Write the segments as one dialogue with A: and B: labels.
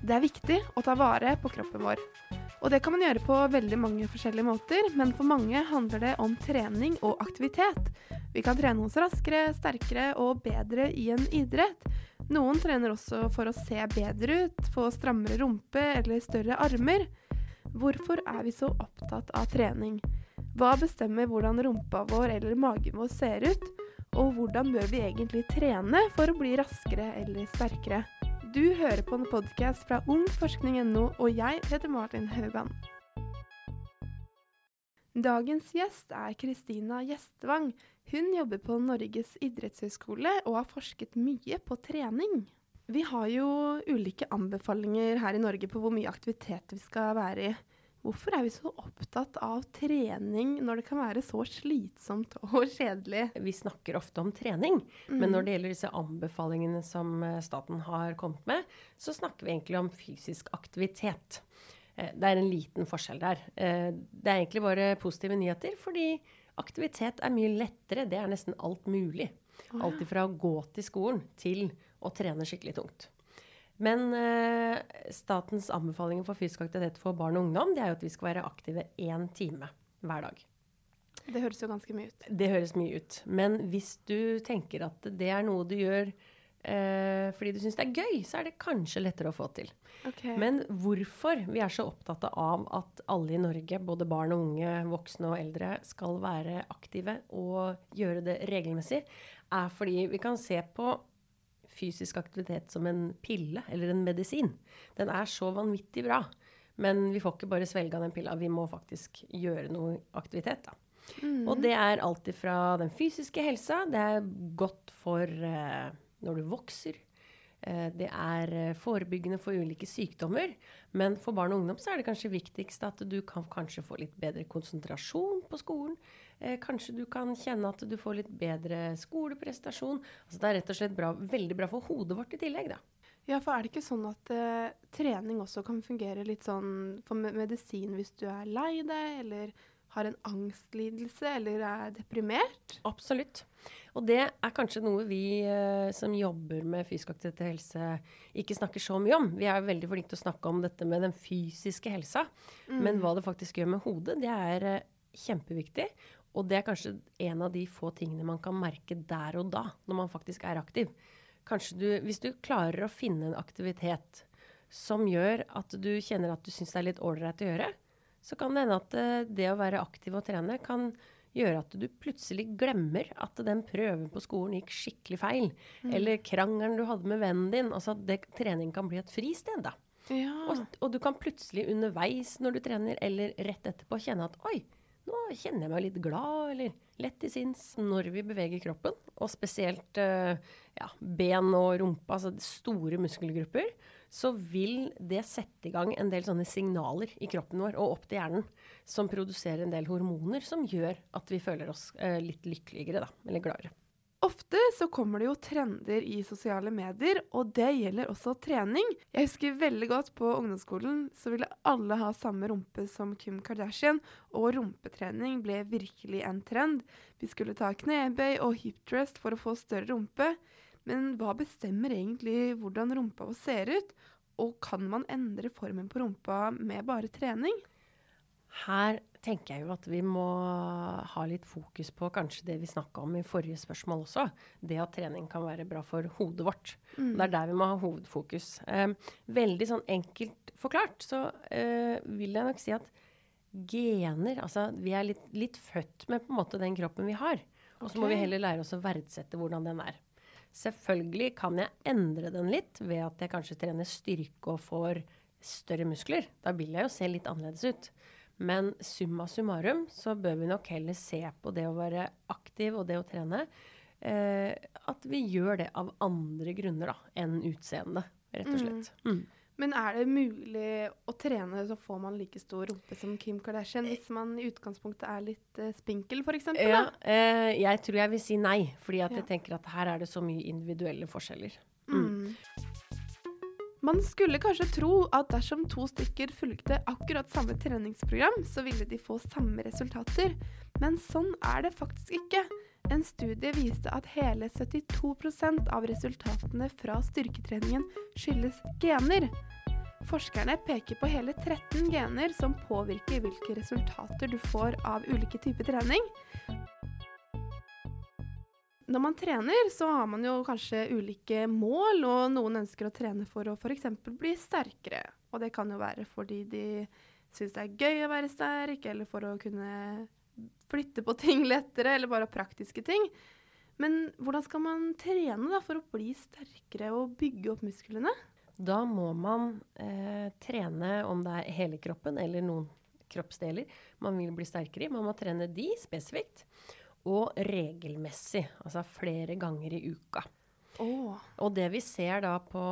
A: Det er viktig å ta vare på kroppen vår. Og det kan man gjøre på veldig mange forskjellige måter, men for mange handler det om trening og aktivitet. Vi kan trene oss raskere, sterkere og bedre i en idrett. Noen trener også for å se bedre ut, få strammere rumpe eller større armer. Hvorfor er vi så opptatt av trening? Hva bestemmer hvordan rumpa vår eller magen vår ser ut? Og hvordan bør vi egentlig trene for å bli raskere eller sterkere? Du hører på en podkast fra ungforskning.no, og jeg heter Martin Haugan. Dagens gjest er Kristina Gjestvang. Hun jobber på Norges idrettshøgskole og har forsket mye på trening. Vi har jo ulike anbefalinger her i Norge på hvor mye aktivitet vi skal være i. Hvorfor er vi så opptatt av trening når det kan være så slitsomt og kjedelig?
B: Vi snakker ofte om trening, mm. men når det gjelder disse anbefalingene som eh, staten har kommet med, så snakker vi egentlig om fysisk aktivitet. Eh, det er en liten forskjell der. Eh, det er egentlig bare positive nyheter, fordi aktivitet er mye lettere. Det er nesten alt mulig. Alt fra å gå til skolen til å trene skikkelig tungt. Men statens anbefalinger for fysisk aktivitet for barn og ungdom det er jo at vi skal være aktive én time hver dag.
A: Det høres jo ganske mye ut.
B: Det høres mye ut. Men hvis du tenker at det er noe du gjør eh, fordi du syns det er gøy, så er det kanskje lettere å få til. Okay. Men hvorfor vi er så opptatt av at alle i Norge, både barn og unge, voksne og eldre, skal være aktive og gjøre det regelmessig, er fordi vi kan se på fysisk aktivitet som en pille eller en medisin. Den er så vanvittig bra. Men vi får ikke bare svelge av den pilla, vi må faktisk gjøre noe aktivitet. da. Mm. Og det er alltid fra den fysiske helsa. Det er godt for eh, når du vokser. Eh, det er eh, forebyggende for ulike sykdommer. Men for barn og ungdom så er det kanskje viktigst at du kan kanskje få litt bedre konsentrasjon på skolen. Eh, kanskje du kan kjenne at du får litt bedre skoleprestasjon. Altså det er rett og slett bra, veldig bra for hodet vårt i tillegg, da.
A: Ja, for er det ikke sånn at uh, trening også kan fungere litt sånn for medisin hvis du er lei deg, eller har en angstlidelse eller er deprimert?
B: Absolutt. Og det er kanskje noe vi uh, som jobber med fysisk aktivitet og helse, ikke snakker så mye om. Vi er veldig flinke til å snakke om dette med den fysiske helsa. Mm. Men hva det faktisk gjør med hodet, det er uh, kjempeviktig. Og det er kanskje en av de få tingene man kan merke der og da, når man faktisk er aktiv. Kanskje du, Hvis du klarer å finne en aktivitet som gjør at du kjenner at du syns det er litt ålreit å gjøre, så kan det hende at eh, det å være aktiv og trene kan gjøre at du plutselig glemmer at den prøven på skolen gikk skikkelig feil. Mm. Eller krangelen du hadde med vennen din. Altså at trening kan bli et fristed, da. Ja. Og, og, du kan plutselig underveis når du trener, eller rett etterpå, kjenne at oi, nå kjenner jeg meg litt glad eller lett i sinns når vi beveger kroppen. Og spesielt uh, ja, ben og rumpe, altså store muskelgrupper. Så vil det sette i gang en del sånne signaler i kroppen vår og opp til hjernen som produserer en del hormoner som gjør at vi føler oss uh, litt lykkeligere, da, eller gladere.
A: Ofte så kommer det jo trender i sosiale medier, og det gjelder også trening. Jeg husker veldig godt på ungdomsskolen så ville alle ha samme rumpe som Kim Kardashian, og rumpetrening ble virkelig en trend. Vi skulle ta knebøy og hip thrust for å få større rumpe. Men hva bestemmer egentlig hvordan rumpa vår ser ut, og kan man endre formen på rumpa med bare trening?
B: Her tenker jeg jo at vi må ha litt fokus på kanskje det vi snakka om i forrige spørsmål også. Det at trening kan være bra for hodet vårt. Mm. Det er der vi må ha hovedfokus. Eh, veldig sånn enkelt forklart så eh, vil jeg nok si at gener Altså vi er litt, litt, født med på en måte den kroppen vi har. Og så okay. må vi heller lære oss å verdsette hvordan den er. Selvfølgelig kan jeg endre den litt ved at jeg kanskje trener styrke og får større muskler. Da vil jeg jo se litt annerledes ut. Men summa summarum så bør vi nok heller se på det å være aktiv og det å trene. Eh, at vi gjør det av andre grunner da, enn utseende, rett og slett. Mm.
A: Men er det mulig å trene så får man like stor rumpe som Kim Kardashian hvis man i utgangspunktet er litt uh, spinkel, f.eks.? Ja,
B: eh, jeg tror jeg vil si nei, fordi ja. jeg tenker at her er det så mye individuelle forskjeller. Mm. mm.
A: Man skulle kanskje tro at dersom to stykker fulgte akkurat samme treningsprogram, så ville de få samme resultater, men sånn er det faktisk ikke. En studie viste at hele 72% av resultatene fra styrketreningen skyldes gener. Forskerne peker på hele 13 gener som påvirker hvilke resultater du får av ulike typer trening. Når man trener, så har man jo kanskje ulike mål, og noen ønsker å trene for å f.eks. bli sterkere. Og det kan jo være fordi de syns det er gøy å være sterk, eller for å kunne flytte på ting lettere, eller bare praktiske ting. Men hvordan skal man trene da, for å bli sterkere og bygge opp musklene?
B: Da må man eh, trene om det er hele kroppen eller noen kroppsdeler man vil bli sterkere i. Man må trene de spesifikt og regelmessig, altså flere ganger i uka.
A: Oh.
B: Og det vi ser da på,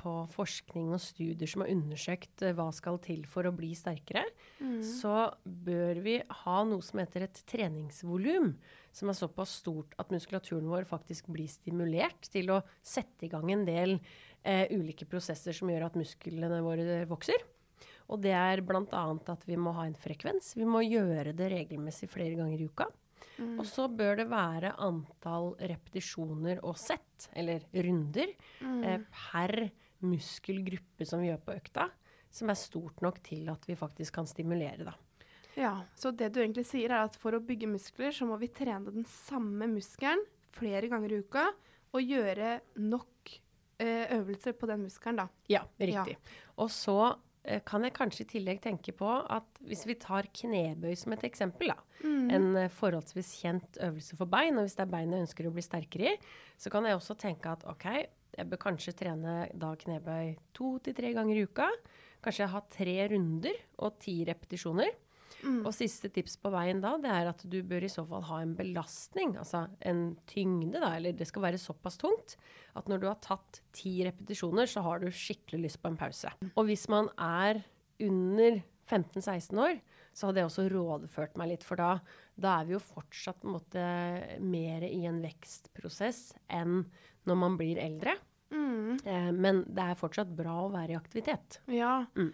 B: på, forskning og studier som har undersøkt uh, hva skal til for å bli sterkere, mm. så bør vi ha noe som heter et treningsvolum, som er såpass stort at muskulaturen vår faktisk blir stimulert til å sette i gang en del eh, ulike prosesser som gjør at musklene våre vokser. Og det er bl.a. at vi må ha en frekvens. Vi må gjøre det regelmessig flere ganger i uka. Mm. Og så bør det være antall repetisjoner og sett, eller runder, mm. eh, per muskelgruppe som vi gjør på økta, som er stort nok til at vi faktisk kan stimulere, da.
A: Ja, så det du egentlig sier er at for å bygge muskler, så må vi trene den samme muskelen flere ganger i uka, og gjøre nok eh, øvelser på den muskelen, da.
B: Ja, riktig. Ja. Og så kan jeg kanskje i tillegg tenke på at hvis vi tar knebøy som et eksempel, da, mm. en eh, forholdsvis kjent øvelse for bein, og hvis det er bein jeg ønsker å bli sterkere i, så kan jeg også tenke at OK, jeg bør kanskje trene da knebøy to til tre ganger i uka. Kanskje ha tre runder og ti repetisjoner. Mm. Og siste tips på veien da, det er at du bør i så fall ha en belastning, altså en tyngde, da, eller det skal være såpass tungt at når du har tatt ti repetisjoner, så har du skikkelig lyst på en pause. Og hvis man er under 15-16 år, så hadde jeg også rådført meg litt, for da, da er vi jo fortsatt måte mer i en vekstprosess enn når man blir eldre. Mm. Eh, men det er fortsatt bra å være i aktivitet.
A: Ja. Mm.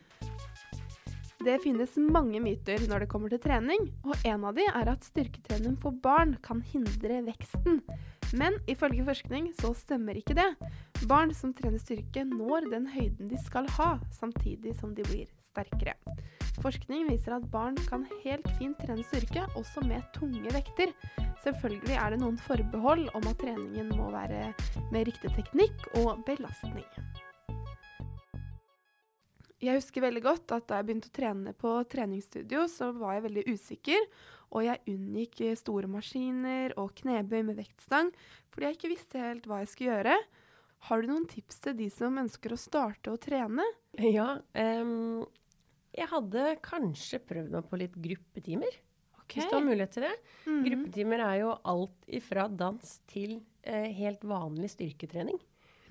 A: Det finnes mange myter når det kommer til trening, og en av de er at styrketrening for barn kan hindre veksten. Men ifølge forskning så stemmer ikke det. Barn som trener styrke, når den høyden de skal ha, samtidig som de blir sterkere. Forskning viser at barn kan helt fint trene styrke, også med tunge vekter. Selvfølgelig er det noen forbehold om at treningen må være med riktig teknikk og belastning. Jeg husker veldig godt at da jeg begynte å trene på treningsstudio, så var jeg veldig usikker, og jeg unngikk store maskiner og knebøy med vektstang fordi jeg ikke visste helt hva jeg skulle gjøre. Har du noen tips til de som ønsker å starte å trene?
B: Ja, um, jeg hadde kanskje prøvd meg på litt gruppetimer. Okay. Hvis du har mulighet til det. Mm. Gruppetimer er jo alt ifra dans til eh, helt vanlig styrketrening.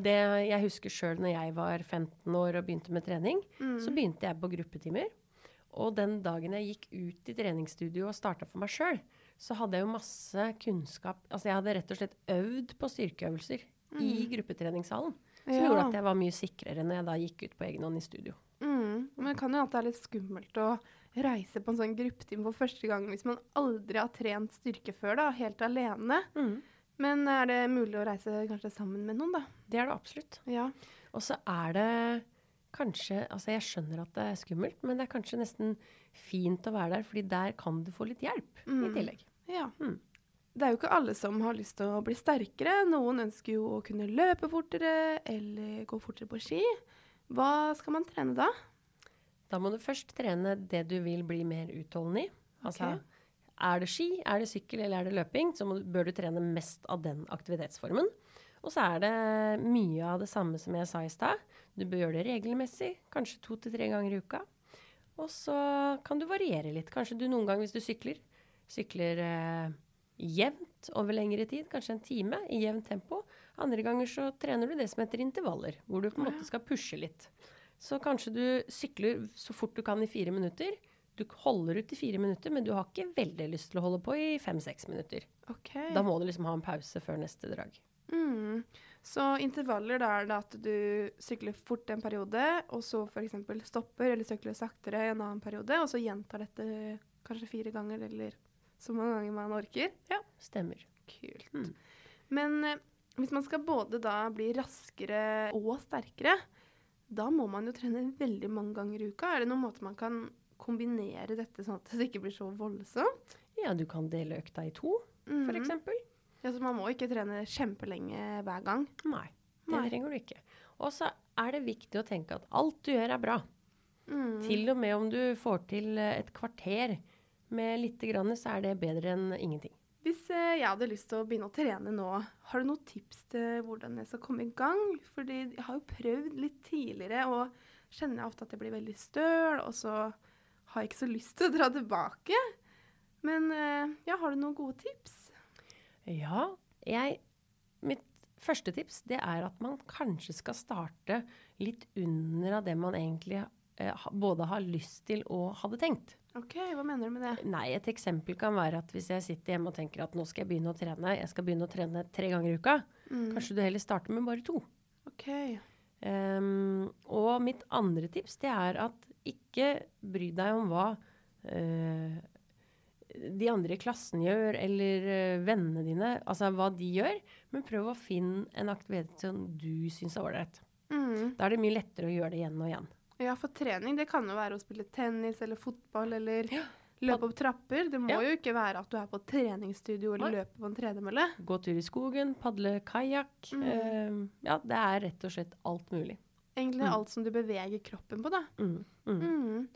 B: Det jeg husker sjøl når jeg var 15 år og begynte med trening, mm. så begynte jeg på gruppetimer. Og den dagen jeg gikk ut i treningsstudio og starta for meg sjøl, så hadde jeg jo masse kunnskap Altså jeg hadde rett og slett øvd på styrkeøvelser mm. i gruppetreningssalen. Som ja. gjorde at jeg var mye sikrere når jeg da gikk ut på egen hånd i studio.
A: Mm. Men det kan jo at det er litt skummelt å reise på en sånn gruppetime for første gang hvis man aldri har trent styrke før, da, helt alene. Mm. Men er det mulig å reise kanskje sammen med noen, da?
B: Det er det absolutt.
A: Ja.
B: Og så er det kanskje Altså, jeg skjønner at det er skummelt, men det er kanskje nesten fint å være der, fordi der kan du få litt hjelp mm. i tillegg.
A: Ja. Mm. Det er jo ikke alle som har lyst til å bli sterkere. Noen ønsker jo å kunne løpe fortere eller gå fortere på ski. Hva skal man trene da?
B: Da må du først trene det du vil bli mer utholdende i. Altså okay. Er det ski, er det sykkel eller er det løping, så må, bør du trene mest av den aktivitetsformen. Og så er det mye av det samme som jeg sa i stad. Du bør gjøre det regelmessig, kanskje to til tre ganger i uka. Og så kan du variere litt. Kanskje du noen ganger hvis du sykler, sykler eh, jevnt over lengre tid, kanskje en time i jevnt tempo. Andre ganger så trener du det som heter intervaller, hvor du på en måte skal pushe litt. Så kanskje du sykler så fort du kan i fire minutter du holder ut i fire minutter, men du har ikke veldig lyst til å holde på i fem-seks minutter.
A: Okay.
B: Da må du liksom ha en pause før neste drag.
A: Mm. Så intervaller, da er det at du sykler fort en periode, og så f.eks. stopper eller sykler saktere en annen periode, og så gjentar dette kanskje fire ganger eller så mange ganger man orker?
B: Ja, stemmer.
A: Kult. Mm. Men eh, hvis man skal både da bli raskere og sterkere, da må man jo trene veldig mange ganger i uka. Er det noen måte man kan kombinere dette sånn at det ikke blir så voldsomt?
B: Ja, du kan dele økta i to, mm. eksempel.
A: Ja, så man må ikke trene kjempelenge hver gang.
B: Nei, det
A: Nei.
B: trenger du ikke. Og så er det viktig å tenke at alt du gjør er bra.
A: Mm.
B: Til og med om du får til eh, et kvarter med lite grann, så er det bedre enn ingenting.
A: Hvis eh, jeg hadde lyst til å begynne å trene nå, har du noen tips til hvordan jeg skal komme i gang? Fordi jeg har jo prøvd litt tidligere, og kjenner jeg ofte at jeg blir veldig støl, og så har ikke så lyst til å dra tilbake. Men eh, ja, har du noen gode tips?
B: Ja, jeg Mitt første tips det er at man kanskje skal starte litt under av det man egentlig eh, både har lyst til og hadde tenkt.
A: OK, hva mener du med det?
B: Nei, et eksempel kan være at hvis jeg sitter hjemme og tenker at nå skal jeg begynne å trene, jeg skal begynne å trene tre ganger i uka,
A: Mm.
B: kanskje du heller starter med bare to.
A: OK.
B: Um, og mitt andre tips det er at ikke bry deg om hva eh, de andre i klassen gjør, eller eh, vennene dine, altså hva de gjør, men prøv å finne en aktivitet som du syns er ålreit.
A: Mm.
B: Da er det mye lettere å gjøre det igjen og igjen.
A: Ja, for trening det kan jo være å spille tennis eller fotball eller
B: Ja.
A: løpe opp trapper. Det må
B: Ja.
A: jo ikke være at du er på treningsstudio eller
B: Nei.
A: løper på en tredemølle.
B: Gå tur i skogen, padle kajakk.
A: Mm.
B: Uh, ja, det er rett og slett alt mulig.
A: Egentlig
B: Mm.
A: alt som du beveger kroppen på, da.
B: Mm. Mm.
A: Mm.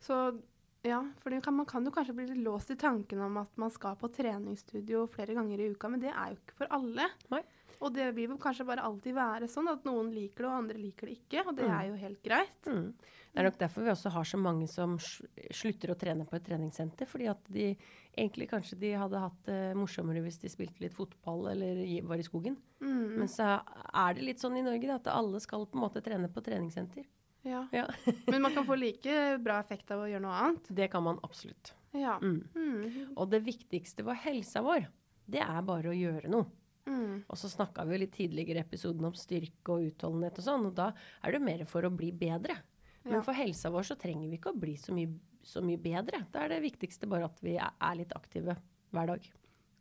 A: Så ja, for kan, man kan jo kanskje bli litt låst i tanken om at man skal på treningsstudio flere ganger i uka, men det er jo ikke for alle.
B: Nei.
A: Og det vil kanskje bare alltid være sånn at noen liker det, og andre liker det ikke. Og det
B: Mm.
A: er jo helt greit.
B: Mm. Det er nok derfor vi også har så mange som slutter å trene på et treningssenter. Fordi at de egentlig kanskje de hadde hatt det morsommere hvis de spilte litt fotball eller var i skogen.
A: Mm.
B: Men så er det litt sånn i Norge da, at alle skal på en måte trene på treningssenter.
A: Ja.
B: Ja.
A: Men man kan få like bra effekt av å gjøre noe annet.
B: Det kan man absolutt.
A: Ja.
B: Mm.
A: Mm.
B: Og det viktigste for helsa vår, det er bare å gjøre noe.
A: Mm.
B: Og så snakka vi jo litt tidligere i episoden om styrke og utholdenhet og sånn, og da er det mer for å bli bedre. Men
A: Ja.
B: for helsa vår så trenger vi ikke å bli så mye, så mye bedre. Da er det viktigste bare at vi er, er litt aktive hver dag.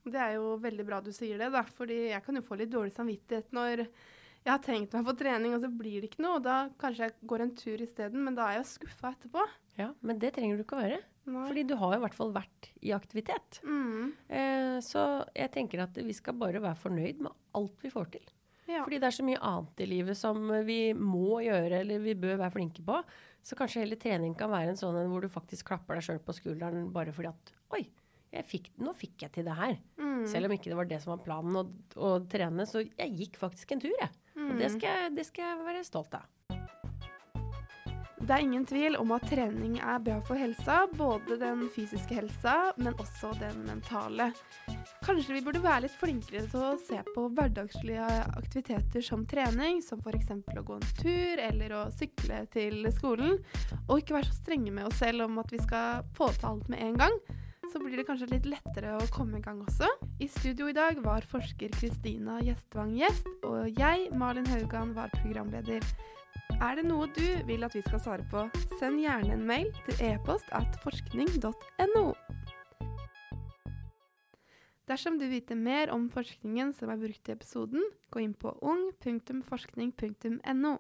A: Det er jo veldig bra du sier det, da. Fordi jeg kan jo få litt dårlig samvittighet når jeg har tenkt meg på trening, og så blir det ikke noe. Og da kanskje jeg går en tur isteden, men da er jeg skuffa etterpå.
B: Ja, Men det trenger du ikke å være.
A: Nei.
B: Fordi du har i hvert fall vært i aktivitet.
A: Mm.
B: Eh, så jeg tenker at vi skal bare være fornøyd med alt vi får til.
A: Ja.
B: Fordi det er så mye annet i livet som vi må gjøre, eller vi bør være flinke på. Så kanskje heller trening kan være en sånn en hvor du faktisk klapper deg sjøl på skulderen bare fordi at Oi, jeg fikk, nå fikk jeg til det her.
A: Mm.
B: Selv om ikke det var det som var planen å, å trene. Så jeg gikk faktisk en tur, jeg. Og det
A: Mm.
B: skal, det skal jeg være stolt av.
A: Det er ingen tvil om at trening er bra for helsa, både den fysiske helsa, men også den mentale. Kanskje vi burde være litt flinkere til å se på hverdagslige aktiviteter som trening, som f.eks. å gå en tur eller å sykle til skolen, og ikke være så strenge med oss selv om at vi skal få til alt med en gang. Så blir det kanskje litt lettere å komme i gang også. I studio i dag var forsker Kristina Gjestvang gjest, og jeg, Malin Haugan, var programleder. Er det noe du vil at vi skal svare på, send gjerne en mail til e-post at forskning.no. Dersom du vil vite mer om forskningen som er brukt i episoden, gå inn på ung.forskning.no.